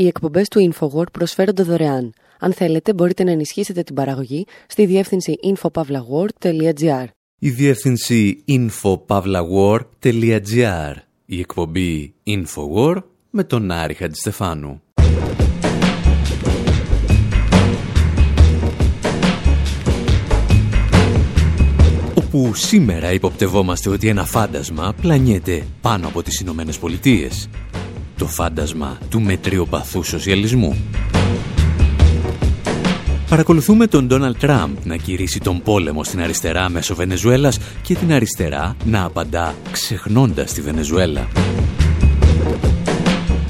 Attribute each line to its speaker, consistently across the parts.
Speaker 1: Οι εκπομπές του InfoWord προσφέρονται δωρεάν. Αν θέλετε, μπορείτε να ενισχύσετε την παραγωγή στη διεύθυνση infopavlagor.gr.
Speaker 2: Η διεύθυνση infopavlagor.gr. Η εκπομπή InfoWord με τον Άρη Χατζηστεφάνου. Όπου σήμερα υποπτευόμαστε ότι ένα φάντασμα πλανιέται πάνω από τις Ηνωμένες Πολιτείες το φάντασμα του μετριοπαθού σοσιαλισμού. Παρακολουθούμε τον Ντόναλτ Τραμπ να κηρύσει τον πόλεμο στην αριστερά μέσω Βενεζουέλας και την αριστερά να απαντά ξεχνώντας τη Βενεζουέλα.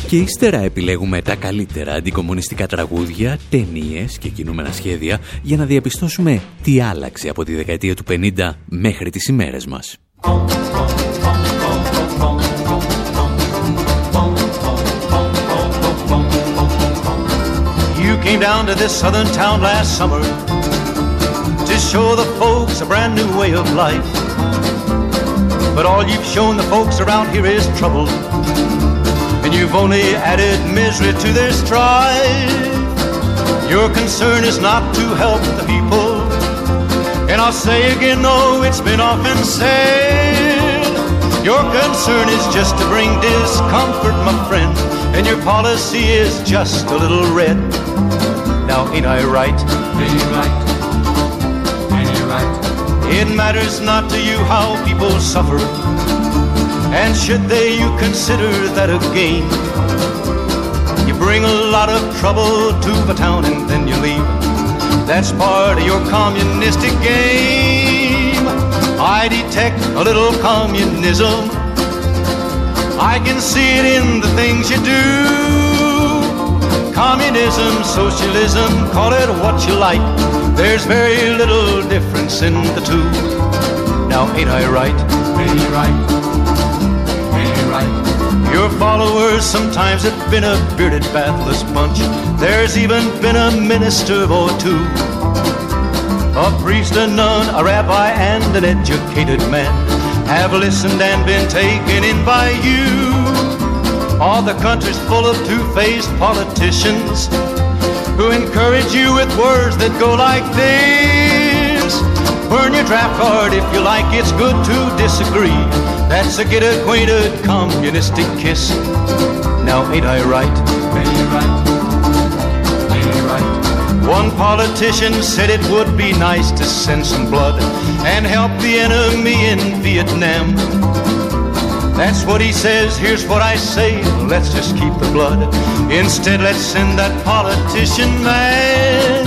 Speaker 2: Και ύστερα επιλέγουμε τα καλύτερα αντικομουνιστικά τραγούδια, ταινίες και κινούμενα σχέδια για να διαπιστώσουμε τι άλλαξε από τη δεκαετία του 50 μέχρι τις ημέρες μας. Came down to this southern town last summer to show the folks a brand new way of life. But all you've shown the folks around here is trouble, and you've only added misery to their strife. Your concern is not to help the people, and I'll say again, though it's been often said. Your concern is just to bring discomfort, my friend, and your policy is just a little red. Now ain't I right? Ain't you right? Ain't you right? It matters not to you how people suffer. And should they, you consider that a gain. You bring a lot of trouble to the town and then you leave. That's part of your communistic game. I detect a little communism. I can see it in the things you do. Communism, socialism, call it what you like. There's very little difference in the two. Now, ain't I right? Ain't you right? Ain't you right? Your followers sometimes have been a bearded, bathless bunch. There's even been a minister or two. A priest, a nun, a rabbi, and an educated man have listened and been taken in by you. All the country's full of two-faced politicians who encourage you with words that go like this. Burn your draft card if you like, it's good to disagree. That's a get acquainted communistic kiss. Now ain't I right? Ain't right? Ain't right? One politician said it would be nice to send some blood and help the enemy in Vietnam. That's what he says, here's what I say, let's just keep the blood. Instead, let's send that politician man.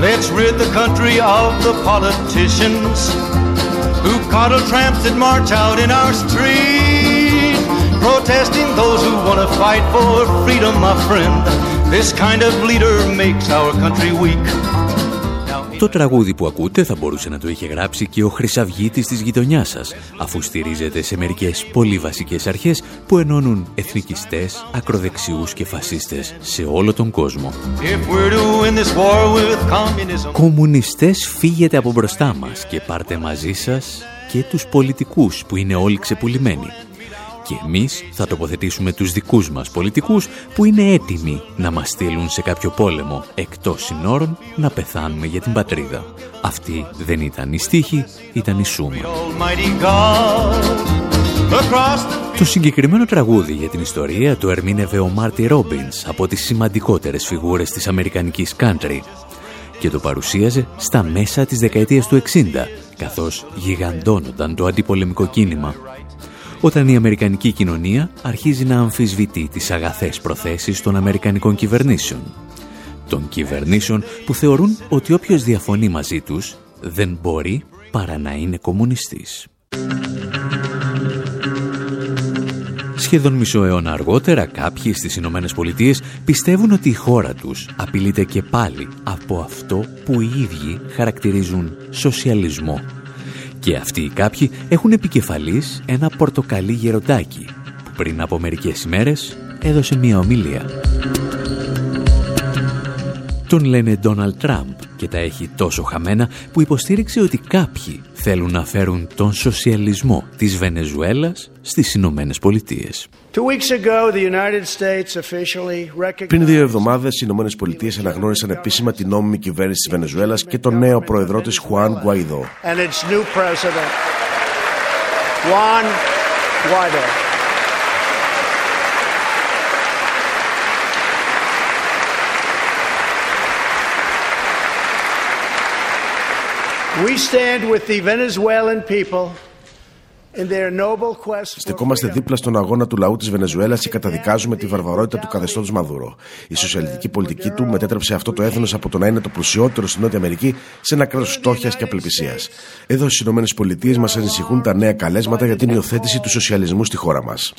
Speaker 2: Let's rid the country of the politicians who coddle tramps that march out in our street, protesting those who want to fight for freedom, my friend. This kind of leader makes our country weak. Το τραγούδι που ακούτε θα μπορούσε να το είχε γράψει και ο χρυσαυγίτης της γειτονιάς σας, αφού στηρίζεται σε μερικές πολύ βασικές αρχές που ενώνουν εθνικιστές, ακροδεξιούς και φασίστες σε όλο τον κόσμο. Κομμουνιστές φύγετε από μπροστά μας και πάρτε μαζί σας και τους πολιτικούς που είναι όλοι ξεπουλημένοι και εμείς θα τοποθετήσουμε τους δικούς μας πολιτικούς που είναι έτοιμοι να μας στείλουν σε κάποιο πόλεμο εκτός συνόρων να πεθάνουμε για την πατρίδα. Αυτή δεν ήταν η στίχη, ήταν η σούμα. Το συγκεκριμένο τραγούδι για την ιστορία το ερμήνευε ο Μάρτι Ρόμπινς από τις σημαντικότερες φιγούρες της αμερικανικής country και το παρουσίαζε στα μέσα της δεκαετίας του 60 καθώς γιγαντώνονταν το αντιπολεμικό κίνημα όταν η Αμερικανική κοινωνία αρχίζει να αμφισβητεί τις αγαθές προθέσεις των Αμερικανικών κυβερνήσεων. Των κυβερνήσεων που θεωρούν ότι όποιος διαφωνεί μαζί τους δεν μπορεί παρά να είναι κομμουνιστής. Σχεδόν μισό αιώνα αργότερα κάποιοι στις Ηνωμένες Πολιτείες πιστεύουν ότι η χώρα τους απειλείται και πάλι από αυτό που οι ίδιοι χαρακτηρίζουν σοσιαλισμό και αυτοί οι κάποιοι έχουν επικεφαλής ένα πορτοκαλί γεροντάκι που πριν από μερικές ημέρες έδωσε μία ομιλία.
Speaker 3: Τον λένε Ντόναλτ Τραμπ και τα έχει τόσο χαμένα που υποστήριξε ότι κάποιοι θέλουν να φέρουν τον σοσιαλισμό της Βενεζουέλας στις Ηνωμένες Πολιτείες.
Speaker 4: Πριν δύο εβδομάδες, οι Ηνωμένες Πολιτείες αναγνώρισαν επίσημα την νόμιμη κυβέρνηση της Βενεζουέλας και τον νέο πρόεδρό της, Χουάν Γκουαϊδό.
Speaker 5: We stand with the Venezuelan people
Speaker 4: Στεκόμαστε δίπλα στον αγώνα του λαού της Βενεζουέλας και καταδικάζουμε τη βαρβαρότητα του καθεστώτος Μαδούρο. Η σοσιαλιστική πολιτική του μετέτρεψε αυτό το έθνος από το να είναι το πλουσιότερο στην Νότια Αμερική σε ένα κράτο φτώχειας και απελπισίας. Εδώ στις ΗΠΑ μας ανησυχούν τα νέα καλέσματα για την υιοθέτηση του σοσιαλισμού στη χώρα μας.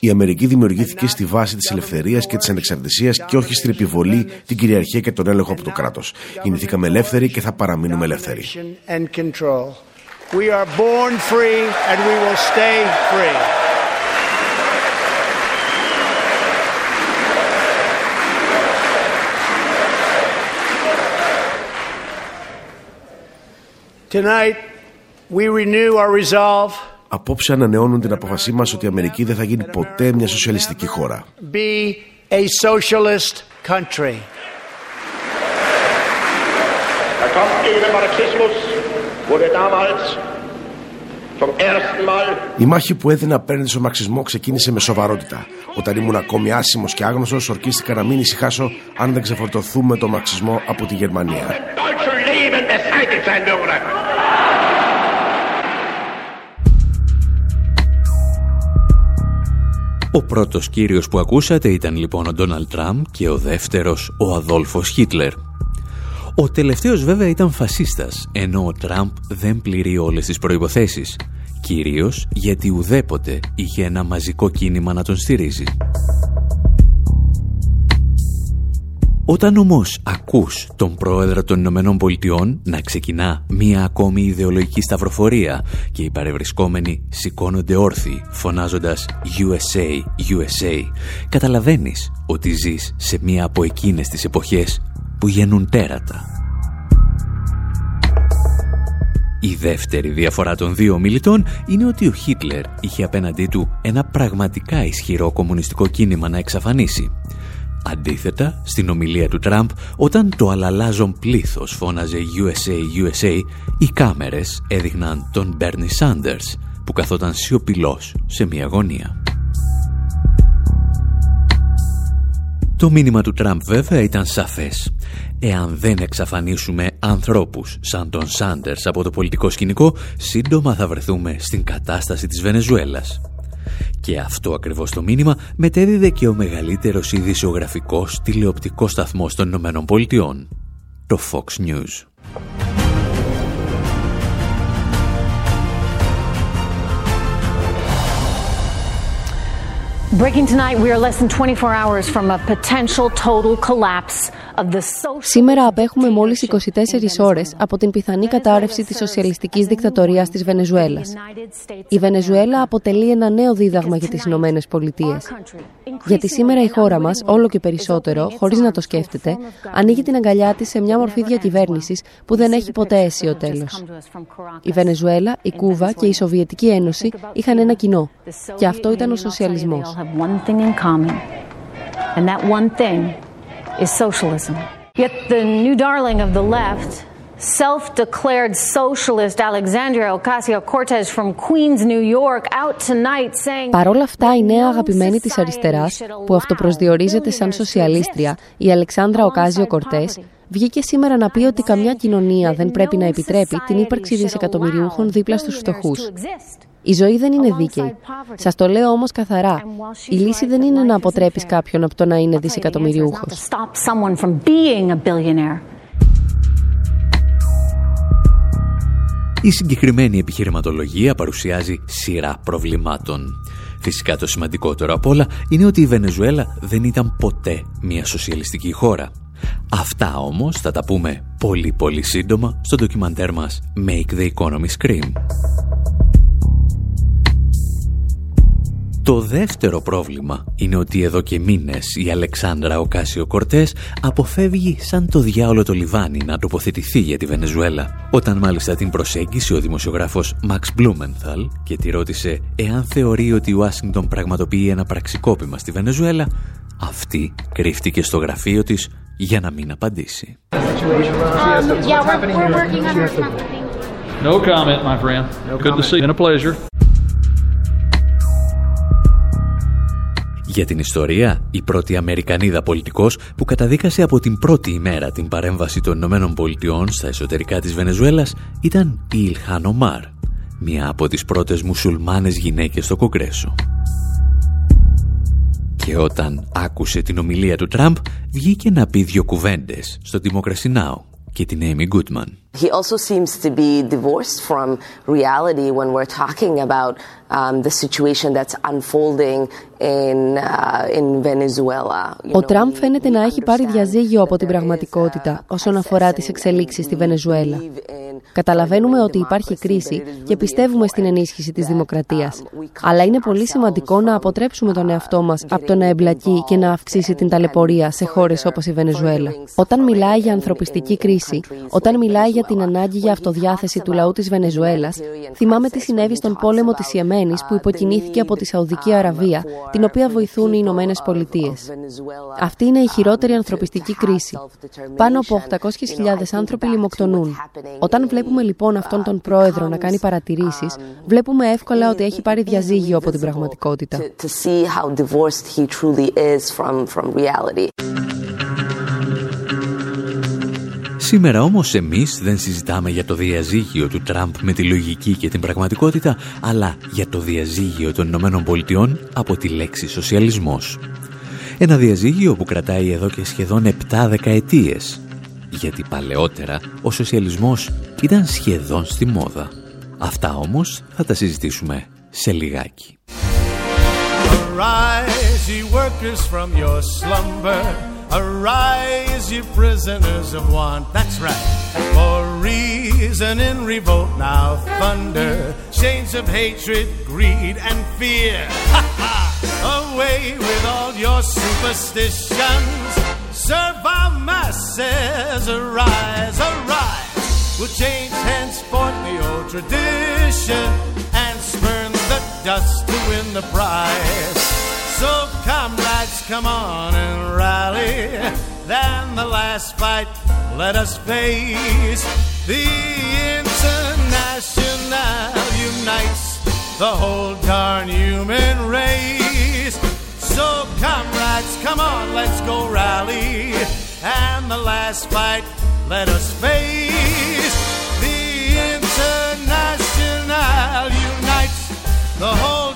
Speaker 4: Η Αμερική δημιουργήθηκε στη βάση της ελευθερίας και της ανεξαρτησίας και όχι στην επιβολή, την κυριαρχία και τον έλεγχο από το κράτος. Γεννηθήκαμε ελεύθεροι και θα παραμείνουμε ελεύθεροι.
Speaker 5: Tonight, We renew our resolve
Speaker 4: Απόψε ανανεώνουν την αποφασή μας ότι η Αμερική δεν θα γίνει ποτέ μια σοσιαλιστική χώρα.
Speaker 5: Be a socialist country.
Speaker 4: Η μάχη που έδινα απέναντι στο μαξισμό ξεκίνησε με σοβαρότητα. Όταν ήμουν ακόμη άσημος και άγνωστος, ορκίστηκα να μην ησυχάσω αν δεν ξεφορτωθούμε το μαξισμό από τη Γερμανία.
Speaker 3: Ο πρώτος κύριος που ακούσατε ήταν λοιπόν ο Ντόναλτ Τραμπ και ο δεύτερος ο Αδόλφος Χίτλερ. Ο τελευταίος βέβαια ήταν φασίστας, ενώ ο Τραμπ δεν πληρεί όλες τις προϋποθέσεις, κυρίως γιατί ουδέποτε είχε ένα μαζικό κίνημα να τον στηρίζει. Όταν όμως ακούς τον πρόεδρο των Ηνωμένων Πολιτειών να ξεκινά μία ακόμη ιδεολογική σταυροφορία και οι παρευρισκόμενοι σηκώνονται όρθιοι φωνάζοντας USA, USA, καταλαβαίνεις ότι ζεις σε μία από εκείνες τις εποχές που γεννούν τέρατα. Η δεύτερη διαφορά των δύο μιλητών είναι ότι ο Χίτλερ είχε απέναντί του ένα πραγματικά ισχυρό κομμουνιστικό κίνημα να εξαφανίσει Αντίθετα, στην ομιλία του Τραμπ, όταν το αλαλάζον πλήθος φώναζε USA, USA, οι κάμερες έδειχναν τον Μπέρνι Σάντερς, που καθόταν σιωπηλός σε μια γωνία. Το μήνυμα του Τραμπ βέβαια ήταν σαφές. Εάν δεν εξαφανίσουμε ανθρώπους σαν τον Σάντερς από το πολιτικό σκηνικό, σύντομα θα βρεθούμε στην κατάσταση της Βενεζουέλας. Και αυτό ακριβώς το μήνυμα μετέδιδε και ο μεγαλύτερος ειδησιογραφικός τηλεοπτικός σταθμός των Ηνωμένων Πολιτειών, το Fox News.
Speaker 1: Σήμερα απέχουμε μόλις 24 ώρες από την πιθανή κατάρρευση της σοσιαλιστικής δικτατορίας της Βενεζουέλας. Η Βενεζουέλα αποτελεί ένα νέο δίδαγμα για τις Ηνωμένες Πολιτείες. Γιατί σήμερα η χώρα μας, όλο και περισσότερο, χωρίς να το σκέφτεται, ανοίγει την αγκαλιά της σε μια μορφή διακυβέρνησης που δεν έχει ποτέ αίσιο τέλος. Η Βενεζουέλα, η Κούβα και η Σοβιετική Ένωση είχαν ένα κοινό. Και αυτό ήταν ο σοσιαλισμός is socialism. Yet the new darling of the left, self-declared socialist Alexandria Ocasio-Cortez from Queens, New York, out tonight saying... Παρ' όλα αυτά, η νέα αγαπημένη της αριστεράς, που αυτοπροσδιορίζεται σαν σοσιαλίστρια, η Αλεξάνδρα Οκάζιο Κορτές, βγήκε σήμερα να πει ότι καμιά κοινωνία δεν πρέπει να επιτρέπει την ύπαρξη δισεκατομμυριούχων δίπλα στους φτωχούς. Η ζωή δεν είναι δίκαιη. Σας το λέω όμως καθαρά. Η λύση δεν είναι να αποτρέπεις κάποιον από το να είναι δισεκατομμυριούχο.
Speaker 3: Η συγκεκριμένη επιχειρηματολογία παρουσιάζει σειρά προβλημάτων. Φυσικά το σημαντικότερο απ' όλα είναι ότι η Βενεζουέλα δεν ήταν ποτέ μια σοσιαλιστική χώρα. Αυτά όμως θα τα πούμε πολύ πολύ σύντομα στο ντοκιμαντέρ μας Make the Economy Scream. Το δεύτερο πρόβλημα είναι ότι εδώ και μήνες η Αλεξάνδρα Οκάσιο Κορτές αποφεύγει σαν το διάολο το λιβάνι να τοποθετηθεί για τη Βενεζουέλα. Όταν μάλιστα την προσέγγισε ο δημοσιογράφος Μαξ Μπλούμενθαλ και τη ρώτησε εάν θεωρεί ότι η Ουάσιγκτον πραγματοποιεί ένα πραξικόπημα στη Βενεζουέλα, αυτή κρύφτηκε στο γραφείο της για να μην απαντήσει. No comment, my friend. Good to see you. a pleasure. Για την ιστορία, η πρώτη Αμερικανίδα πολιτικός που καταδίκασε από την πρώτη ημέρα την παρέμβαση των Ηνωμένων Πολιτειών στα εσωτερικά της Βενεζουέλας ήταν η Ιλχάν Ομάρ, μία από τις πρώτες μουσουλμάνες γυναίκες στο Κογκρέσο. Και όταν άκουσε την ομιλία του Τραμπ, βγήκε να πει δύο κουβέντες στο Democracy Now! και την Amy Goodman. He also seems to be divorced from reality when we're talking about um, the situation that's unfolding in, uh, in Venezuela. Ο Τραμπ φαίνεται να έχει πάρει διαζύγιο από την πραγματικότητα όσον αφορά τις εξελίξεις στη Βενεζουέλα. Καταλαβαίνουμε ότι υπάρχει κρίση και πιστεύουμε στην ενίσχυση της δημοκρατίας. Αλλά είναι πολύ σημαντικό να αποτρέψουμε τον εαυτό μας από το να εμπλακεί και να αυξήσει την ταλαιπωρία σε χώρες όπως η Βενεζουέλα. Όταν μιλάει για ανθρωπιστική κρίση, όταν μιλάει για την ανάγκη για αυτοδιάθεση του λαού της Βενεζουέλας, θυμάμαι τι συνέβη στον πόλεμο της Ιεμένης που υποκινήθηκε από τη Σαουδική Αραβία, την οποία βοηθούν οι Ηνωμένες Πολιτείες. Αυτή είναι η χειρότερη ανθρωπιστική κρίση. Πάνω από 800.000 άνθρωποι λιμοκτονούν. Όταν βλέπουμε λοιπόν αυτόν τον πρόεδρο να κάνει παρατηρήσεις, βλέπουμε εύκολα ότι έχει πάρει διαζύγιο από την πραγματικότητα. Σήμερα όμως εμείς δεν συζητάμε για το διαζύγιο του Τραμπ με τη λογική και την πραγματικότητα, αλλά για το διαζύγιο των Ηνωμένων Πολιτειών από τη λέξη σοσιαλισμός. Ένα διαζύγιο που κρατάει εδώ και σχεδόν 7 δεκαετίες γιατί παλαιότερα ο σοσιαλισμός ήταν σχεδόν στη μόδα. Αυτά όμως θα τα συζητήσουμε σε λιγάκι. Arise, ye workers from your slumber. Arise, ye prisoners of want. That's right. For reason in revolt now thunder. Chains of hatred, greed, and fear. Away with all your superstitions. Serve our masses, arise, arise. We'll change henceforth the old tradition and spurn the dust to win the prize. So, comrades, come on and rally. Then the last fight, let us face. The International unites the whole darn human race. So, comrades, come on, let's go rally. And the last fight, let us face. The International unites the whole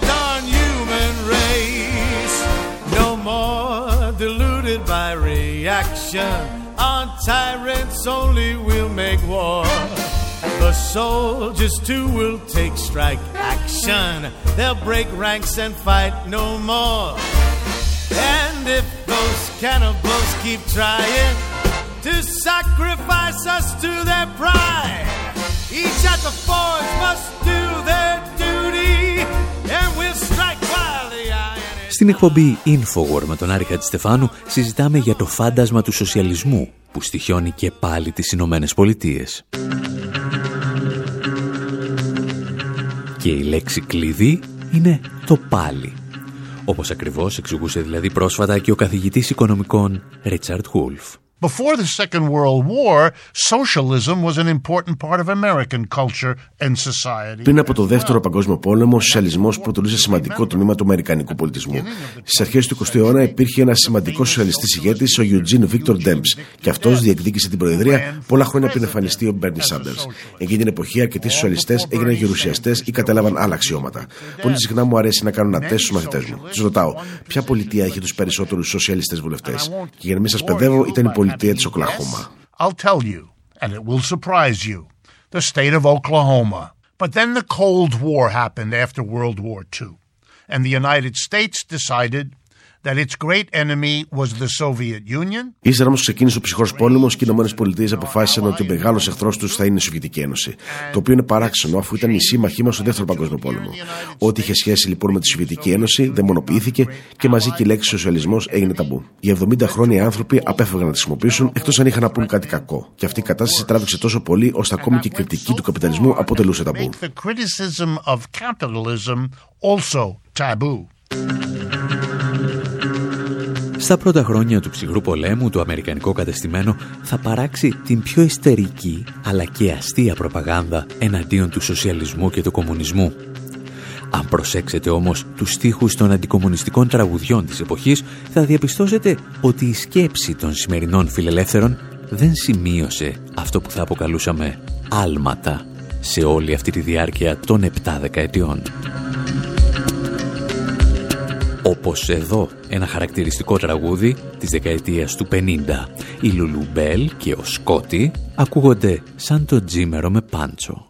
Speaker 3: reaction. On tyrants only will make war. The soldiers too will take strike action. They'll break ranks and fight no more. And if those cannibals keep trying to sacrifice us to their pride, each at the forge must do their duty, and we'll strike Στην εκπομπή Infowar με τον Άρη Χατζηστεφάνου συζητάμε για το φάντασμα του σοσιαλισμού που στοιχιώνει και πάλι τις Ηνωμένες Πολιτείες. Και η λέξη κλειδί είναι το πάλι όπως ακριβώς εξηγούσε δηλαδή πρόσφατα και ο καθηγητής οικονομικών Ρίτσαρτ Χούλφ. Before the Second World War, socialism was an important part of American culture and society. Πριν από το Δεύτερο Παγκόσμιο Πόλεμο, ο σοσιαλισμός αποτελούσε σημαντικό τμήμα του Αμερικανικού πολιτισμού. Στις αρχές του 20ου αιώνα υπήρχε ένας σημαντικός σοσιαλιστής ηγέτης, ο Eugene Victor Debs, και αυτός διεκδίκησε την Προεδρία πολλά χρόνια πριν εμφανιστεί ο Bernie Sanders. Εκείνη την εποχή, αρκετοί σοσιαλιστές έγιναν γερουσιαστές ή κατέλαβαν άλλα αξιώματα. Πολύ συχνά μου αρέσει να κάνω ένα τεστ στους μαθητές μου. Τους ρωτάω, ποια πολιτεία έχει τους περισσότερους σοσιαλιστές βουλευτές; Και για να μην σας παιδεύω, ήταν η University. I'll tell you, and it will surprise you the state of Oklahoma. But then the Cold War happened after World War II, and the United States decided
Speaker 4: that its great enemy was the Soviet Union. Ύστερα όμως ξεκίνησε ο ψυχρός πόλεμος και οι ΗΠΑ αποφάσισαν ότι ο μεγάλος εχθρός τους θα είναι η Σοβιετική Ένωση. Το οποίο είναι παράξενο αφού ήταν η σύμμαχή μας στο δεύτερο παγκόσμιο πόλεμο. Ό,τι είχε σχέση λοιπόν με τη Σοβιετική Ένωση δαιμονοποιήθηκε και μαζί και η λέξη σοσιαλισμός έγινε ταμπού. Οι 70 χρόνια άνθρωποι απέφευγαν να τη χρησιμοποιήσουν εκτός αν είχαν να πούν κάτι κακό. Και αυτή η κατάσταση τράβηξε τόσο πολύ ώστε ακόμη και η κριτική του καπιταλισμού αποτελούσε ταμπού.
Speaker 3: Στα πρώτα χρόνια του ψυχρού πολέμου, το αμερικανικό κατεστημένο θα παράξει την πιο ιστερική αλλά και αστεία προπαγάνδα εναντίον του σοσιαλισμού και του κομμουνισμού. Αν προσέξετε όμως τους στίχους των αντικομουνιστικών τραγουδιών της εποχής, θα διαπιστώσετε ότι η σκέψη των σημερινών φιλελεύθερων δεν σημείωσε αυτό που θα αποκαλούσαμε άλματα σε όλη αυτή τη διάρκεια των 7 δεκαετιών. Όπως εδώ ένα χαρακτηριστικό τραγούδι της δεκαετίας του 50. Η Λουλουμπέλ και ο Σκότι ακούγονται σαν το Τζίμερο με μπάντζο.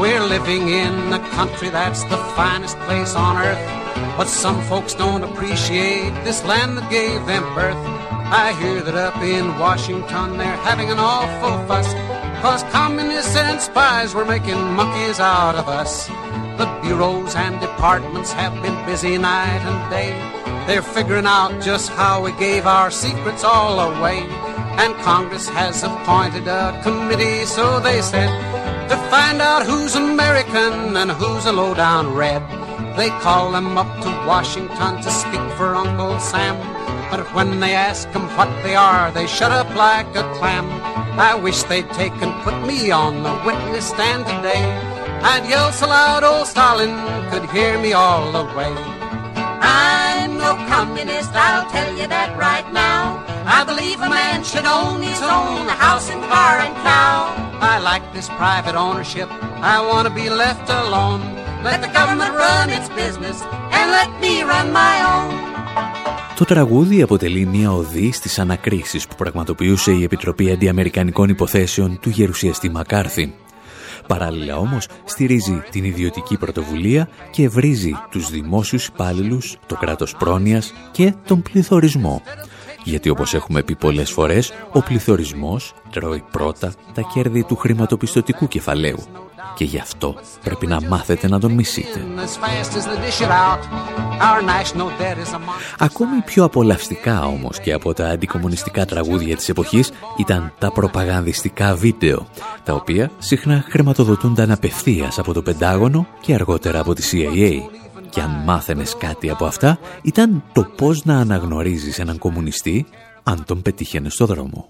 Speaker 3: We're living in a country that's the finest place on earth But some folks don't appreciate this land that gave them birth I hear that up in Washington they're having an awful fuss Cause communists and spies were making monkeys out of us. The bureaus and departments have been busy night and day. They're figuring out just how we gave our secrets all away. And Congress has appointed a committee, so they said, to find out who's American and who's a low-down red. They call them up to Washington to speak for Uncle Sam. But when they ask them what they are, they shut up like a clam. I wish they'd take and put me on the witness stand today. I'd yell so loud old Stalin could hear me all the way. I'm no communist, I'll tell you that right now. I believe a man should own his own house and car and cow. I like this private ownership, I want to be left alone. Let the government run its business and let me run my own. Το τραγούδι αποτελεί μια οδή στις ανακρίσεις που πραγματοποιούσε η Επιτροπή Αντιαμερικανικών Υποθέσεων του γερουσιαστή Μακάρθη. Παράλληλα όμως στηρίζει την ιδιωτική πρωτοβουλία και βρίζει τους δημόσιους υπάλληλους, το κράτος πρόνοιας και τον πληθωρισμό. Γιατί όπως έχουμε πει πολλές φορές, ο πληθωρισμός τρώει πρώτα τα κέρδη του χρηματοπιστωτικού κεφαλαίου και γι' αυτό πρέπει να μάθετε να τον μισείτε. Ακόμη πιο απολαυστικά όμως και από τα αντικομουνιστικά τραγούδια της εποχής ήταν τα προπαγανδιστικά βίντεο, τα οποία συχνά χρηματοδοτούνταν απευθείας από το Πεντάγωνο και αργότερα από τη CIA. Και αν μάθαινες κάτι από αυτά, ήταν το πώς να αναγνωρίζεις έναν κομμουνιστή αν τον πετύχαινες στο δρόμο.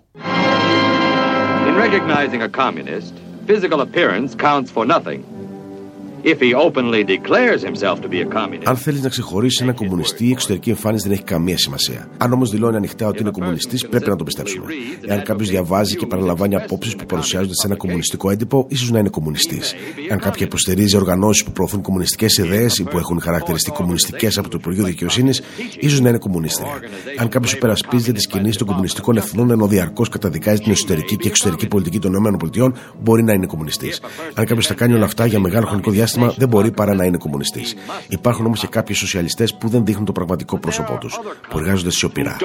Speaker 3: In recognizing a communist, physical appearance counts for nothing.
Speaker 4: Αν θέλεις να ξεχωρίσεις έναν κομμουνιστή, η εξωτερική εμφάνιση δεν έχει καμία σημασία. Αν όμως δηλώνει ανοιχτά ότι είναι κομμουνιστής, πρέπει να το πιστέψουμε. Εάν κάποιος διαβάζει και παραλαμβάνει απόψεις που παρουσιάζονται σε ένα κομμουνιστικό έντυπο, ίσως να είναι κομμουνιστής. Αν κάποια υποστηρίζει οργανώσεις που προωθούν κομμουνιστικές ιδέες ή που έχουν χαρακτηριστεί κομμουνιστικές από το Υπουργείο Δικαιοσύνης, ίσως να είναι κομμουνίστρια. Αν κάποιος υπερασπίζεται τις κινήσεις των κομμουνιστικών εθνών ενώ διαρκώς καταδικάζει την εσωτερική και εξωτερική πολιτική των ΗΠΑ, μπορεί να είναι κομμουνιστής. Αν κάποιος θα κάνει όλα αυτά για μεγάλο χρονικό διάστημα, διάστημα δεν μπορεί παρά να είναι κομμουνιστής. Υπάρχουν όμως και κάποιοι σοσιαλιστές που δεν δείχνουν το πραγματικό πρόσωπό τους, που εργάζονται σιωπηρά.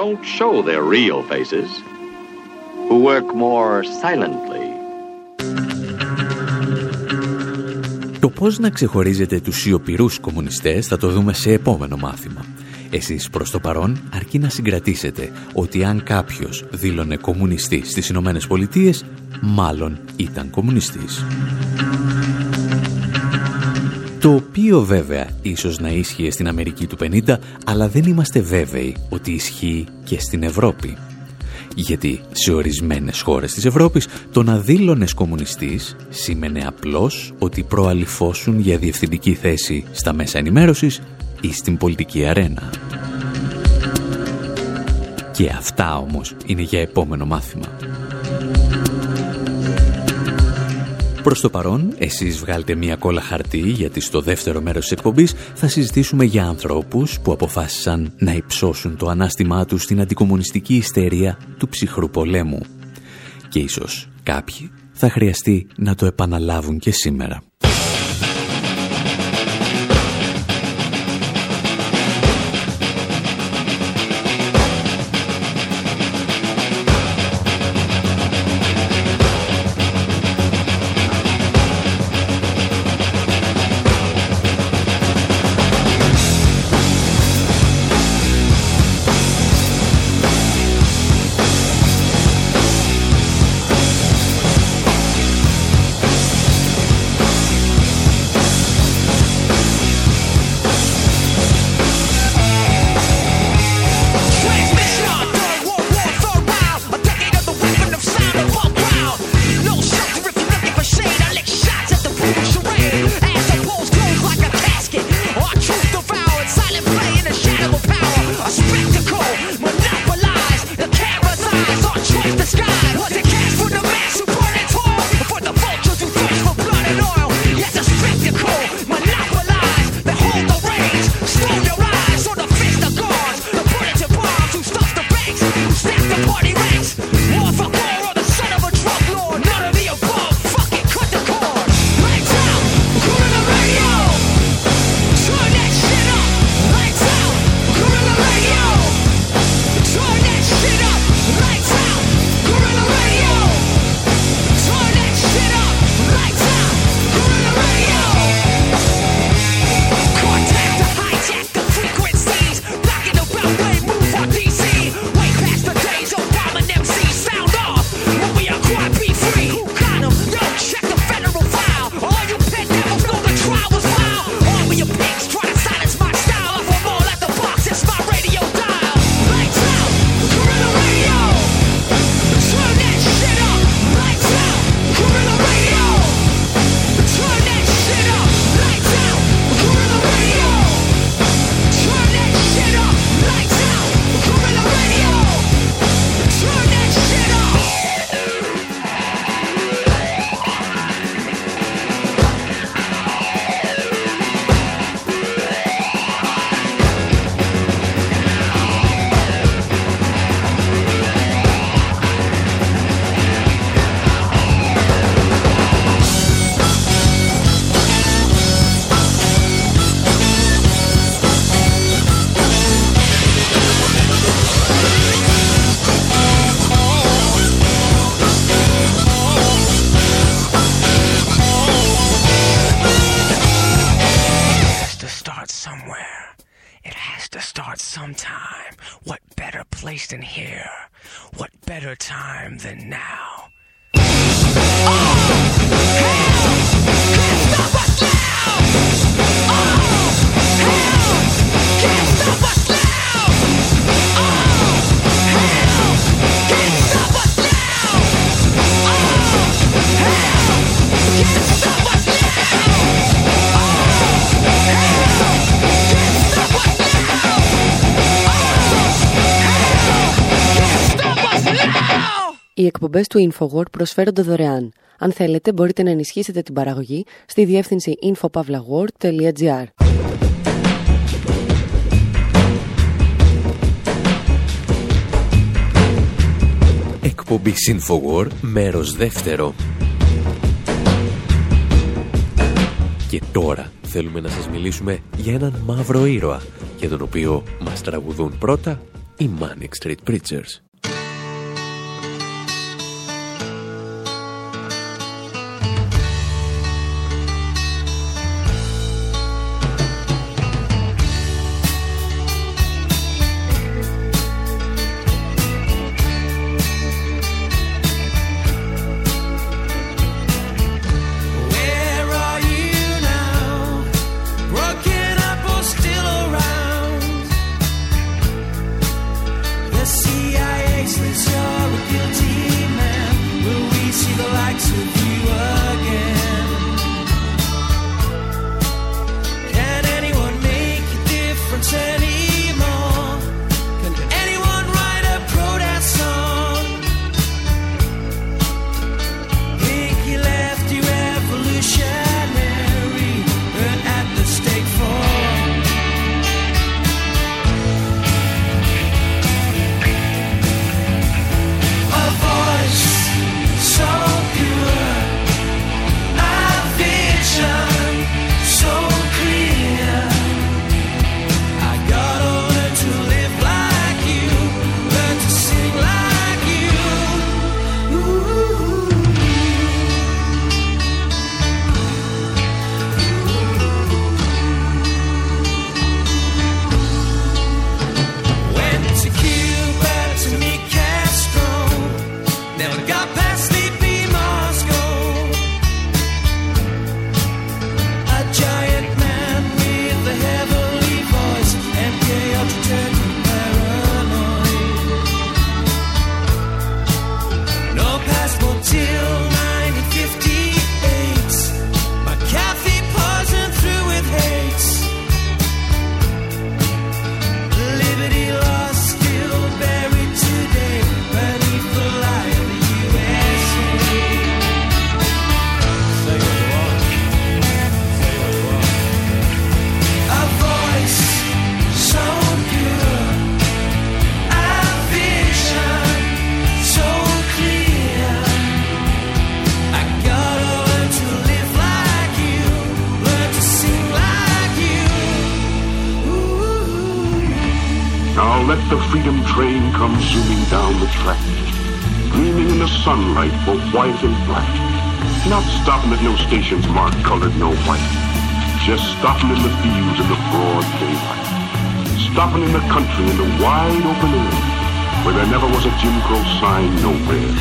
Speaker 3: Το πώς να ξεχωρίζετε τους σιωπηρούς κομμουνιστές θα το δούμε σε επόμενο μάθημα. Εσείς προς το παρόν αρκεί να συγκρατήσετε ότι αν κάποιος δήλωνε κομμουνιστή στις Ηνωμένες Πολιτείες, μάλλον ήταν κομμουνιστής. Το οποίο βέβαια ίσως να ίσχυε στην Αμερική του 50, αλλά δεν είμαστε βέβαιοι ότι ισχύει και στην Ευρώπη. Γιατί σε ορισμένες χώρες της Ευρώπης το να δήλωνες κομμουνιστής σήμαινε απλώς ότι προαλυφώσουν για διευθυντική θέση στα μέσα ενημέρωσης ή στην πολιτική αρένα. Και αυτά όμως είναι για επόμενο μάθημα. Προς το παρόν, εσείς βγάλτε μία κόλλα χαρτί γιατί στο δεύτερο μέρος της εκπομπής θα συζητήσουμε για ανθρώπους που αποφάσισαν να υψώσουν το ανάστημά τους στην αντικομουνιστική ιστερία του ψυχρού πολέμου. Και ίσως κάποιοι θα χρειαστεί να το επαναλάβουν και σήμερα.
Speaker 6: Εκπομπές του InfoWord προσφέρονται δωρεάν. Αν θέλετε μπορείτε να ενισχύσετε την παραγωγή στη διεύθυνση infopavlagor.gr
Speaker 7: Εκπομπή InfoWord, μέρος δεύτερο. Και τώρα θέλουμε να σας μιλήσουμε για έναν μαύρο ήρωα, για τον οποίο μας τραγουδούν πρώτα οι Manic Street Preachers.
Speaker 8: Stopping in the fields in the broad daylight. Stopping in the country in the wide open air, where there never was a Jim Crow sign nowhere.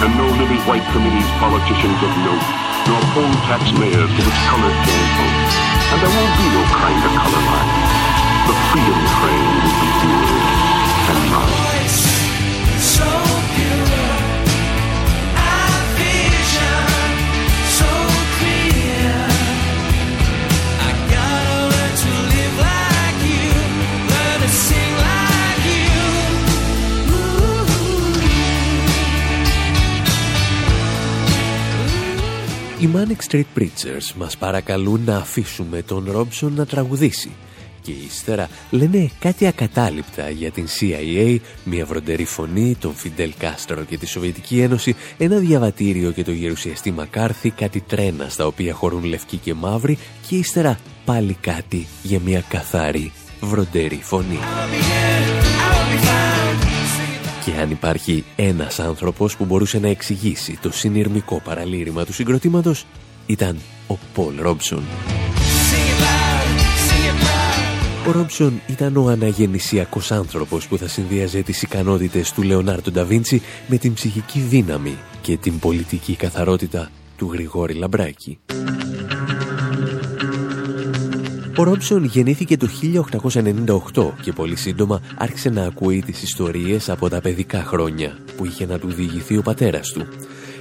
Speaker 8: And no living white committees, politicians of note, nor poll tax mayors to which colored vote. And there won't be no kind of color line. The freedom train will be yours and mine.
Speaker 7: Οι Manic Street Preachers μας παρακαλούν να αφήσουμε τον Ρόμψον να τραγουδήσει και ύστερα λένε κάτι ακατάληπτα για την CIA, μια βροντερή φωνή, τον Φιντέλ Κάστρο και τη Σοβιετική Ένωση, ένα διαβατήριο και το γερουσιαστή Μακάρθη, κάτι τρένα στα οποία χωρούν λευκοί και μαύροι και ύστερα πάλι κάτι για μια καθαρή βροντερή φωνή. Και αν υπάρχει ένας άνθρωπος που μπορούσε να εξηγήσει το συνειρμικό παραλήρημα του συγκροτήματος, ήταν ο Πολ Ρόμψον.
Speaker 3: Ο Ρόμψον ήταν ο αναγεννησιακός άνθρωπος που θα συνδυαζε τις ικανότητες του Λεωνάρντο Νταβίντσι με την ψυχική δύναμη και την πολιτική καθαρότητα του Γρηγόρη Λαμπράκη. Ο Ρόμψον γεννήθηκε το 1898 και πολύ σύντομα άρχισε να ακούει τις ιστορίες από τα παιδικά χρόνια που είχε να του διηγηθεί ο πατέρας του.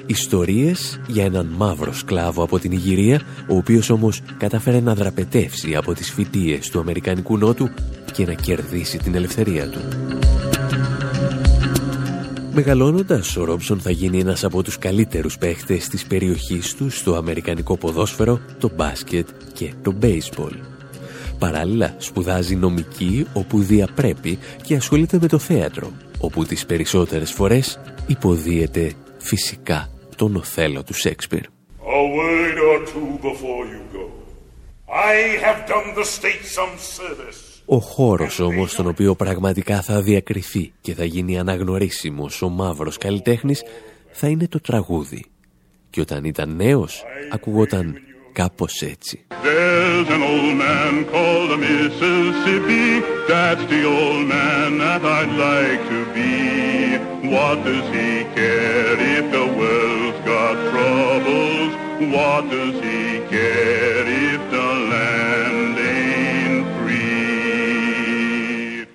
Speaker 3: Ιστορίες για έναν μαύρο σκλάβο από την Ιγυρία, ο οποίος όμως κατάφερε να δραπετεύσει από τις φυτίες του Αμερικανικού Νότου και να κερδίσει την ελευθερία του. Μεγαλώνοντας, ο Ρόμψον θα γίνει ένας από τους καλύτερους παίχτες της περιοχής του στο αμερικανικό ποδόσφαιρο, το μπάσκετ και το μπέισμπολ. Παράλληλα, σπουδάζει νομική όπου διαπρέπει και ασχολείται με το θέατρο, όπου τις περισσότερες φορές υποδίεται φυσικά τον Οθέλο του Σέξπιρ.
Speaker 8: A word or two before you go. I have done the state some service.
Speaker 3: Ο χώρος όμως στον οποίο πραγματικά θα διακριθεί και θα γίνει αναγνωρίσιμος ο μαύρος καλλιτέχνης θα είναι το τραγούδι. Και όταν ήταν νέος ακουγόταν κάπως έτσι.
Speaker 8: There's an old man called the Mississippi. That's the old man that I'd like to be. What does he care if the world's got troubles? What does he care if the land ain't free?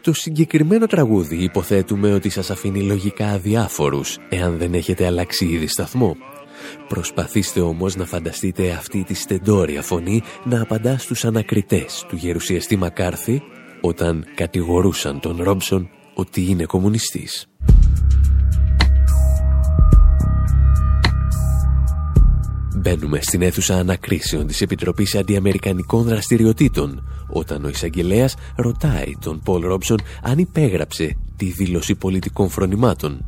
Speaker 3: Το συγκεκριμένο τραγούδι υποθέτουμε ότι σας αφήνει λογικά αδιάφορους εάν δεν έχετε αλλάξει ήδη σταθμό. Προσπαθήστε όμως να φανταστείτε αυτή τη στεντόρια φωνή να απαντά στους ανακριτές του γερουσιαστή Μακάρθη όταν κατηγορούσαν τον Ρόμψον ότι είναι κομμουνιστής. Μπαίνουμε στην αίθουσα ανακρίσεων της Επιτροπής Αντιαμερικανικών Δραστηριοτήτων όταν ο εισαγγελέας ρωτάει τον Πολ Ρόμψον αν υπέγραψε τη δήλωση πολιτικών φρονημάτων.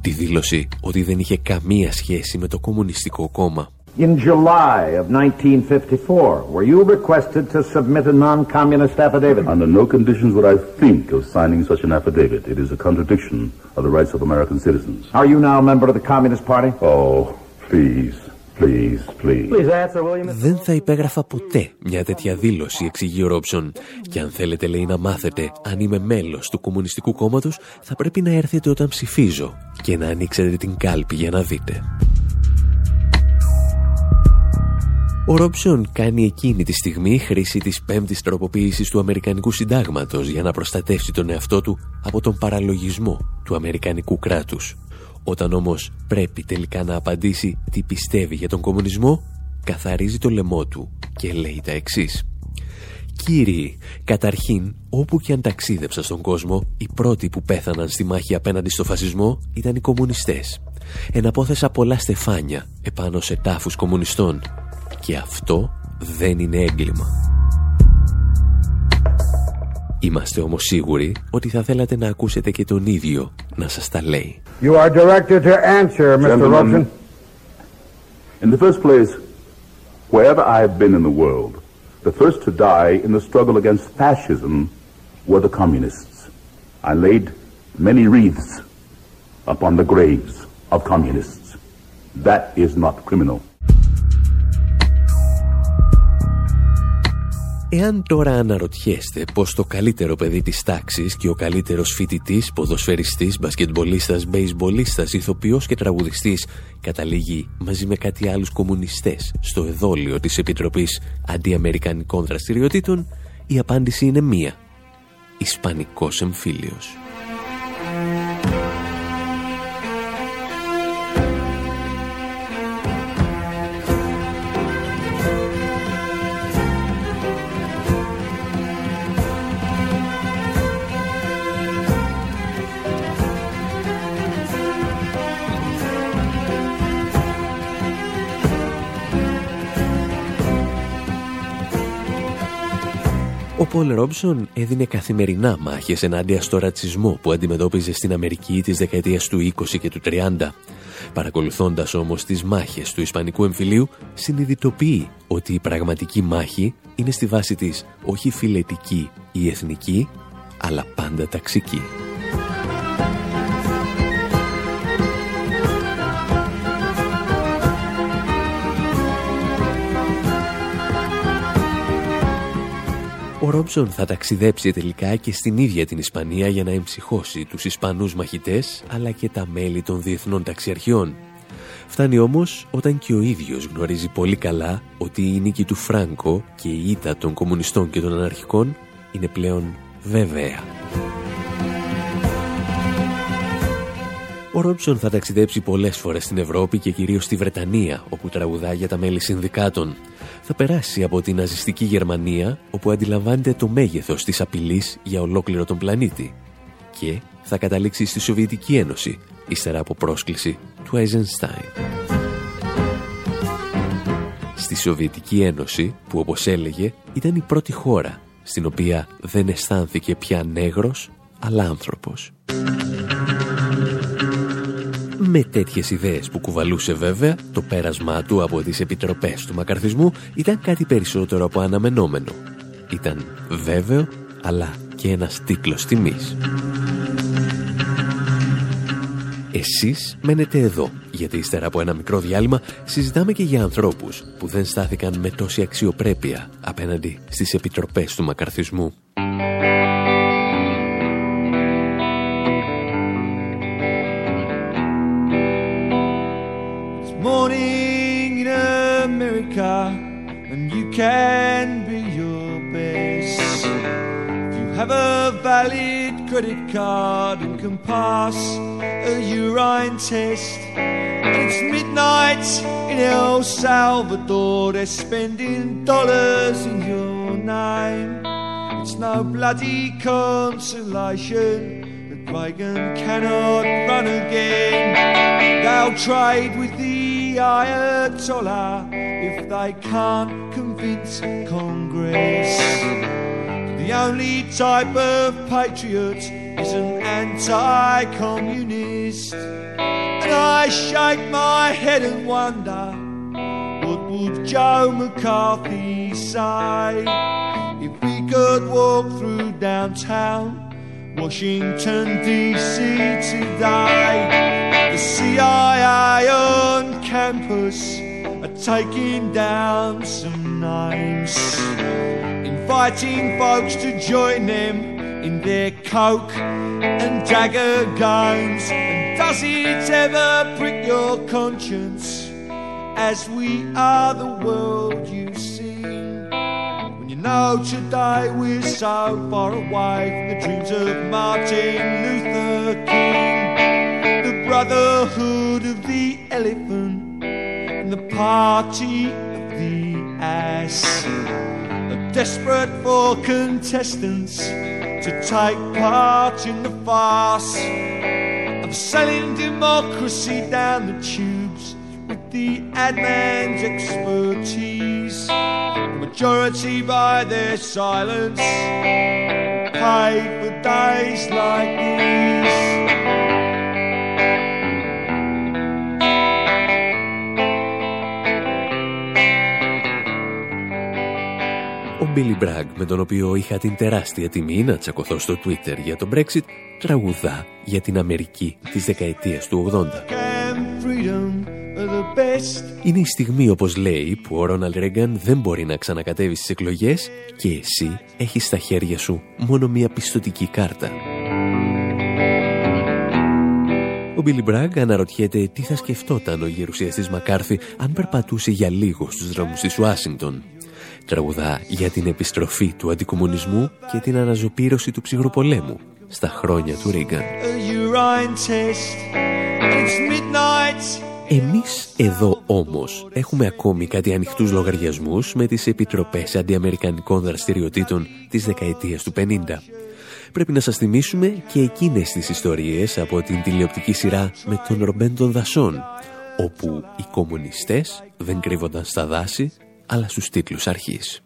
Speaker 3: Τη δήλωση ότι δεν είχε καμία σχέση με το Κομμουνιστικό Κόμμα.
Speaker 9: In July of 1954, were you requested to submit a non-communist affidavit?
Speaker 10: Under no conditions would I think of signing such an affidavit. It is a contradiction of the rights of American citizens.
Speaker 9: Are you now a member of the Communist Party?
Speaker 10: Oh, please, please, please.
Speaker 9: Please answer, William.
Speaker 3: Δεν θα υπέγραφα ποτέ μια τέτοια δήλωση, εξηγεί ο Ρόψον. Και αν θέλετε, λέει, να μάθετε αν είμαι μέλος του Κομμουνιστικού Κόμματος, θα πρέπει να έρθετε όταν ψηφίζω και να ανοίξετε την κάλπη για να δείτε. Ο Ρόψον κάνει εκείνη τη στιγμή χρήση της πέμπτης τροποποίησης του Αμερικανικού Συντάγματος για να προστατεύσει τον εαυτό του από τον παραλογισμό του Αμερικανικού κράτους. Όταν όμως πρέπει τελικά να απαντήσει τι πιστεύει για τον κομμουνισμό, καθαρίζει το λαιμό του και λέει τα εξής. Κύριοι, καταρχήν, όπου και αν ταξίδεψα στον κόσμο, οι πρώτοι που πέθαναν στη μάχη απέναντι στο φασισμό ήταν οι κομμουνιστές. Εναπόθεσα πολλά στεφάνια επάνω σε τάφους κομμουνιστών και αυτό δεν είναι έγκλημα. Είμαστε όμως σίγουροι ότι θα θέλατε να ακούσετε και τον ίδιο να σας τα λέει.
Speaker 9: You are directed to answer, Mr.
Speaker 10: Gentlemen,
Speaker 9: Robson.
Speaker 10: In the first place, wherever I have been in the world, the first to die in the struggle against fascism were the communists. I laid many wreaths upon the graves of communists. That is not criminal.
Speaker 3: Εάν τώρα αναρωτιέστε πως το καλύτερο παιδί της τάξης και ο καλύτερος φοιτητής, ποδοσφαιριστής, μπασκετμπολίστας, μπέισμπολίστας, ηθοποιός και τραγουδιστής καταλήγει μαζί με κάτι άλλους κομμουνιστές στο εδόλιο της Επιτροπής Αντιαμερικανικών Δραστηριοτήτων, η απάντηση είναι μία. Ισπανικός εμφύλιος. Πολ Ρόμψον έδινε καθημερινά μάχες ενάντια στο ρατσισμό που αντιμετώπιζε στην Αμερική της δεκαετίας του 20 και του 30. Παρακολουθώντας όμως τις μάχες του Ισπανικού εμφυλίου, συνειδητοποιεί ότι η πραγματική μάχη είναι στη βάση της όχι φιλετική ή εθνική, αλλά πάντα ταξική. Ο Ρόμψον θα ταξιδέψει τελικά και στην ίδια την Ισπανία για να εμψυχώσει τους Ισπανούς μαχητές αλλά και τα μέλη των διεθνών ταξιαρχιών. Φτάνει όμως όταν και ο ίδιος γνωρίζει πολύ καλά ότι η νίκη του Φράνκο και η ήττα των κομμουνιστών και των αναρχικών είναι πλέον βέβαια. Ο Ρόμψον θα ταξιδέψει πολλές φορές στην Ευρώπη και κυρίως στη Βρετανία, όπου τραγουδά για τα μέλη συνδικάτων. Θα περάσει από την ναζιστική Γερμανία, όπου αντιλαμβάνεται το μέγεθος της απειλής για ολόκληρο τον πλανήτη. Και θα καταλήξει στη Σοβιετική Ένωση, ύστερα από πρόσκληση του Eisenstein. Στη Σοβιετική Ένωση, που όπως έλεγε ήταν η πρώτη χώρα, στην οποία δεν αισθάνθηκε πια νέγρος, αλλά άνθρωπος. Με τέτοιες ιδέες που κουβαλούσε βέβαια, το πέρασμά του από τις επιτροπές του μακαρθισμού ήταν κάτι περισσότερο από αναμενόμενο. Ήταν βέβαιο, αλλά και ένας τίτλος τιμής. Εσείς μένετε εδώ, γιατί ύστερα από ένα μικρό διάλειμμα συζητάμε και για ανθρώπους που δεν στάθηκαν με τόση αξιοπρέπεια απέναντι στις επιτροπές του μακαρθισμού.
Speaker 11: And you can be your best. If you have a valid credit card and can pass a urine test, and it's midnight in El Salvador, they're spending dollars in your name. It's no bloody consolation that Reagan cannot run again. They'll trade with the Ayatollah they can't convince Congress. The only type of patriot is an anti-communist. And I shake my head and wonder, what would Joe McCarthy say if we could walk through downtown Washington DC today? The CIA on campus taking down some names, inviting folks to join them in their coke and dagger games. And does it ever prick your conscience as we are the world you see? When you know today we're so far away from the dreams of Martin Luther King, the brotherhood of the elephant party of the ass desperate for contestants to take part in the farce of selling democracy down the tubes with the ad man's expertise. The majority by their silence paid for days like these.
Speaker 3: Billy Bragg, με τον οποίο είχα την τεράστια τιμή να τσακωθώ στο Twitter για το Brexit, τραγουδά για την Αμερική της δεκαετίας του 80.
Speaker 11: And freedom are the best.
Speaker 3: Είναι η στιγμή, όπως λέει, που ο Ρόναλντ Ρέγκαν δεν μπορεί να ξανακατέβει στις εκλογές και εσύ έχεις στα χέρια σου μόνο μία πιστοτική κάρτα. Ο Μπίλι Μπραγκ αναρωτιέται τι θα σκεφτόταν ο γερουσιαστής Μακάρθη αν περπατούσε για λίγο στους δρόμους της Ουάσιγκτον. Τραγουδά για την επιστροφή του αντικομουνισμού και την αναζωπήρωση του ψυχροπολέμου στα χρόνια του Ρίγκαν.
Speaker 11: A urine test. It's midnight.
Speaker 3: Εμείς εδώ όμως έχουμε ακόμη κάτι ανοιχτούς λογαριασμούς με τις επιτροπές αντιαμερικανικών δραστηριοτήτων της δεκαετίας του 50. Πρέπει να σας θυμίσουμε και εκείνες τις ιστορίες από την τηλεοπτική σειρά με τον Ρομπέν των Δασών, όπου οι κομμουνιστές δεν κρύβονταν στα δάση, αλλά στους τίτλους αρχής.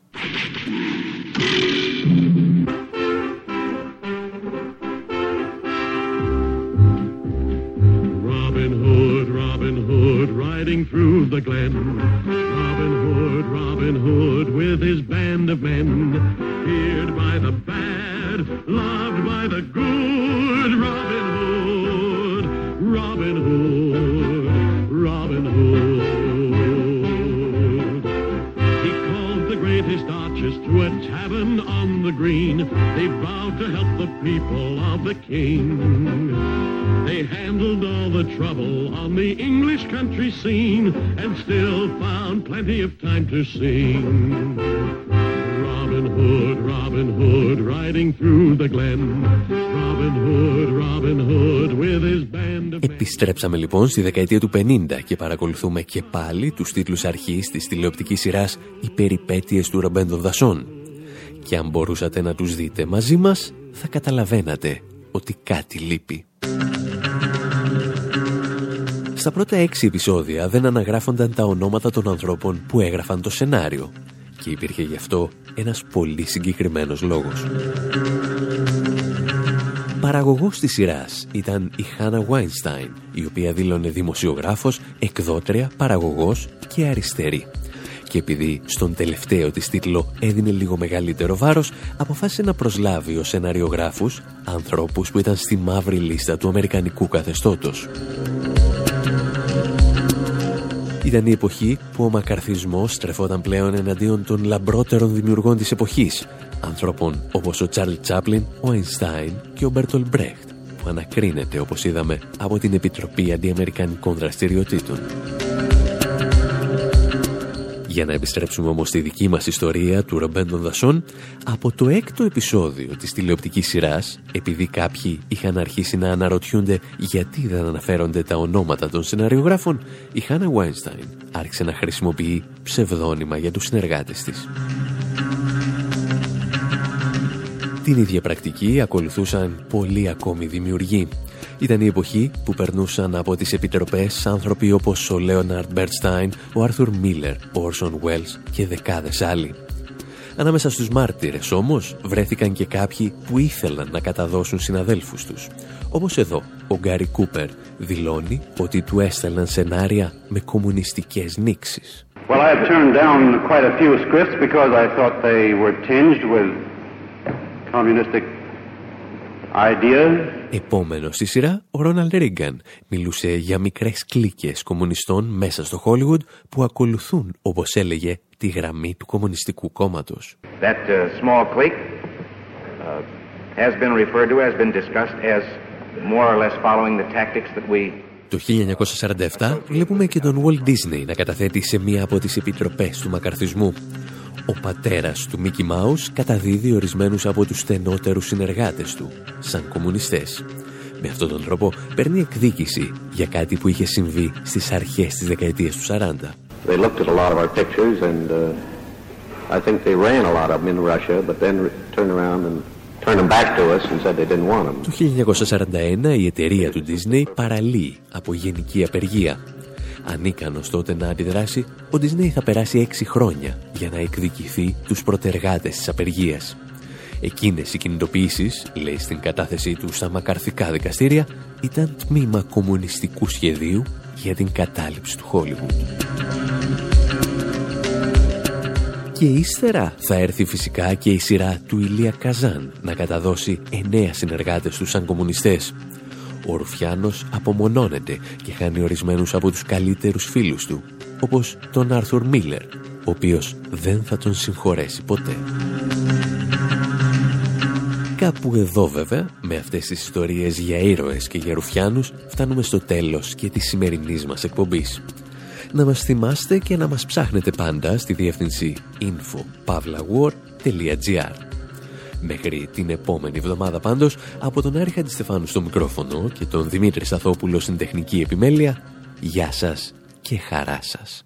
Speaker 8: Robin Hood, Robin Hood, riding through the glen. Robin Hood, Robin Hood, with his band of men, feared by the bad, loved by the good. Robin Hood, Robin Hood,
Speaker 12: green. They vowed to help the people of the king. They handled all the trouble on the English country scene and still found plenty of time to sing. Robin Hood, Robin Hood, riding through the glen. Robin Hood, Robin Hood, with his band of
Speaker 3: Επιστρέψαμε λοιπόν στη δεκαετία του 50 και παρακολουθούμε και πάλι τους τίτλους αρχής της τηλεοπτικής σειράς «Οι περιπέτειες του Ρομπέν των Δασών». Και αν μπορούσατε να τους δείτε μαζί μας, θα καταλαβαίνατε ότι κάτι λείπει. Στα πρώτα έξι επεισόδια δεν αναγράφονταν τα ονόματα των ανθρώπων που έγραφαν το σενάριο και υπήρχε γι' αυτό ένας πολύ συγκεκριμένος λόγος. Παραγωγός της σειράς ήταν η Χάνα Βάινστάιν, η οποία δήλωνε δημοσιογράφος, εκδότρια, παραγωγός και αριστερή. Και επειδή στον τελευταίο της τίτλο έδινε λίγο μεγαλύτερο βάρος, αποφάσισε να προσλάβει ως σεναριογράφους ανθρώπους που ήταν στη μαύρη λίστα του αμερικανικού καθεστώτος. Ήταν η εποχή που ο μακαρθισμός στρεφόταν πλέον εναντίον των λαμπρότερων δημιουργών της εποχής, ανθρώπων όπως ο Τσάρλ Τσάπλιν, ο Αϊνστάιν και ο Μπέρτολ Μπρέχτ, που ανακρίνεται, όπως είδαμε, από την Επιτροπή Αντιαμερικανικών Δραστηριοτήτων. Για να επιστρέψουμε όμως στη δική μας ιστορία του Ρομπέν των Δασών, από το έκτο επεισόδιο της τηλεοπτικής σειράς, επειδή κάποιοι είχαν αρχίσει να αναρωτιούνται γιατί δεν αναφέρονται τα ονόματα των σεναριογράφων, η Χάνα Βάινστάιν άρχισε να χρησιμοποιεί ψευδόνυμα για τους συνεργάτες της. Την ίδια πρακτική ακολουθούσαν πολλοί ακόμη δημιουργοί. Ήταν η εποχή που περνούσαν από τις επιτροπές άνθρωποι όπως ο Λέοναρντ Μπέρνσταϊν, ο Άρθουρ Μίλλερ, ο Όρσον Βέλς και δεκάδες άλλοι. Ανάμεσα στους μάρτυρες όμως βρέθηκαν και κάποιοι που ήθελαν να καταδώσουν συναδέλφους τους. Όπως εδώ, ο Γκάρι Κούπερ δηλώνει ότι του έστελναν σενάρια με κομμουνιστικές νήξεις.
Speaker 13: Well, I had turned down quite a few scripts because I thought they were tinged with communistic ideas.
Speaker 3: Επόμενο στη σειρά, ο Ρόναλντ Ρίγκαν μιλούσε για μικρές κλίκες κομμουνιστών μέσα στο Χόλιγουντ που ακολουθούν, όπως έλεγε, τη γραμμή του Κομμουνιστικού Κόμματος.
Speaker 13: That uh, small clique uh, has been referred to, has been discussed as more or less following the tactics that we
Speaker 3: Το 1947 βλέπουμε και τον Walt Disney να καταθέτει σε μία από τις επιτροπές του μακαρθισμού. Ο πατέρας του Μίκι Μάους καταδίδει ορισμένους από τους στενότερους συνεργάτες του, σαν κομμουνιστές. Με αυτόν τον τρόπο παίρνει εκδίκηση για κάτι που είχε συμβεί στις αρχές της δεκαετίας του 40.
Speaker 9: They looked at a lot of our pictures and uh, I think they ran a lot of them in Russia, but then re- turned around and turned them back to us and said they didn't want them.
Speaker 3: Το 1941 η εταιρεία του Disney παραλύει από γενική απεργία. Ανίκανος τότε να αντιδράσει, ο Disney θα περάσει έξι χρόνια για να εκδικηθεί τους προτεργάτες της απεργίας. Εκείνες οι κινητοποιήσεις, λέει στην κατάθεσή του στα μακαρθικά δικαστήρια, ήταν τμήμα κομμουνιστικού σχεδίου για την κατάληψη του Χόλιγουντ. Και ύστερα θα έρθει φυσικά και η σειρά του Ηλία Καζάν να καταδώσει εννέα συνεργάτες του σαν κομμουνιστές. Ο Ρουφιάνος απομονώνεται και χάνει ορισμένους από τους καλύτερους φίλους του, όπως τον Άρθουρ Μίλλερ, ο οποίος δεν θα τον συγχωρέσει ποτέ. Κάπου εδώ βέβαια, με αυτές τις ιστορίες για ήρωες και για ρουφιάνους, φτάνουμε στο τέλος και της σημερινής μας εκπομπής. Να μας θυμάστε και να μας ψάχνετε πάντα στη διεύθυνση info.pavlawar.gr Μέχρι την επόμενη εβδομάδα πάντως, από τον Άρη Χαντιστεφάνου στο μικρόφωνο και τον Δημήτρη Σαθόπουλο στην τεχνική επιμέλεια, γεια σας και χαρά σας.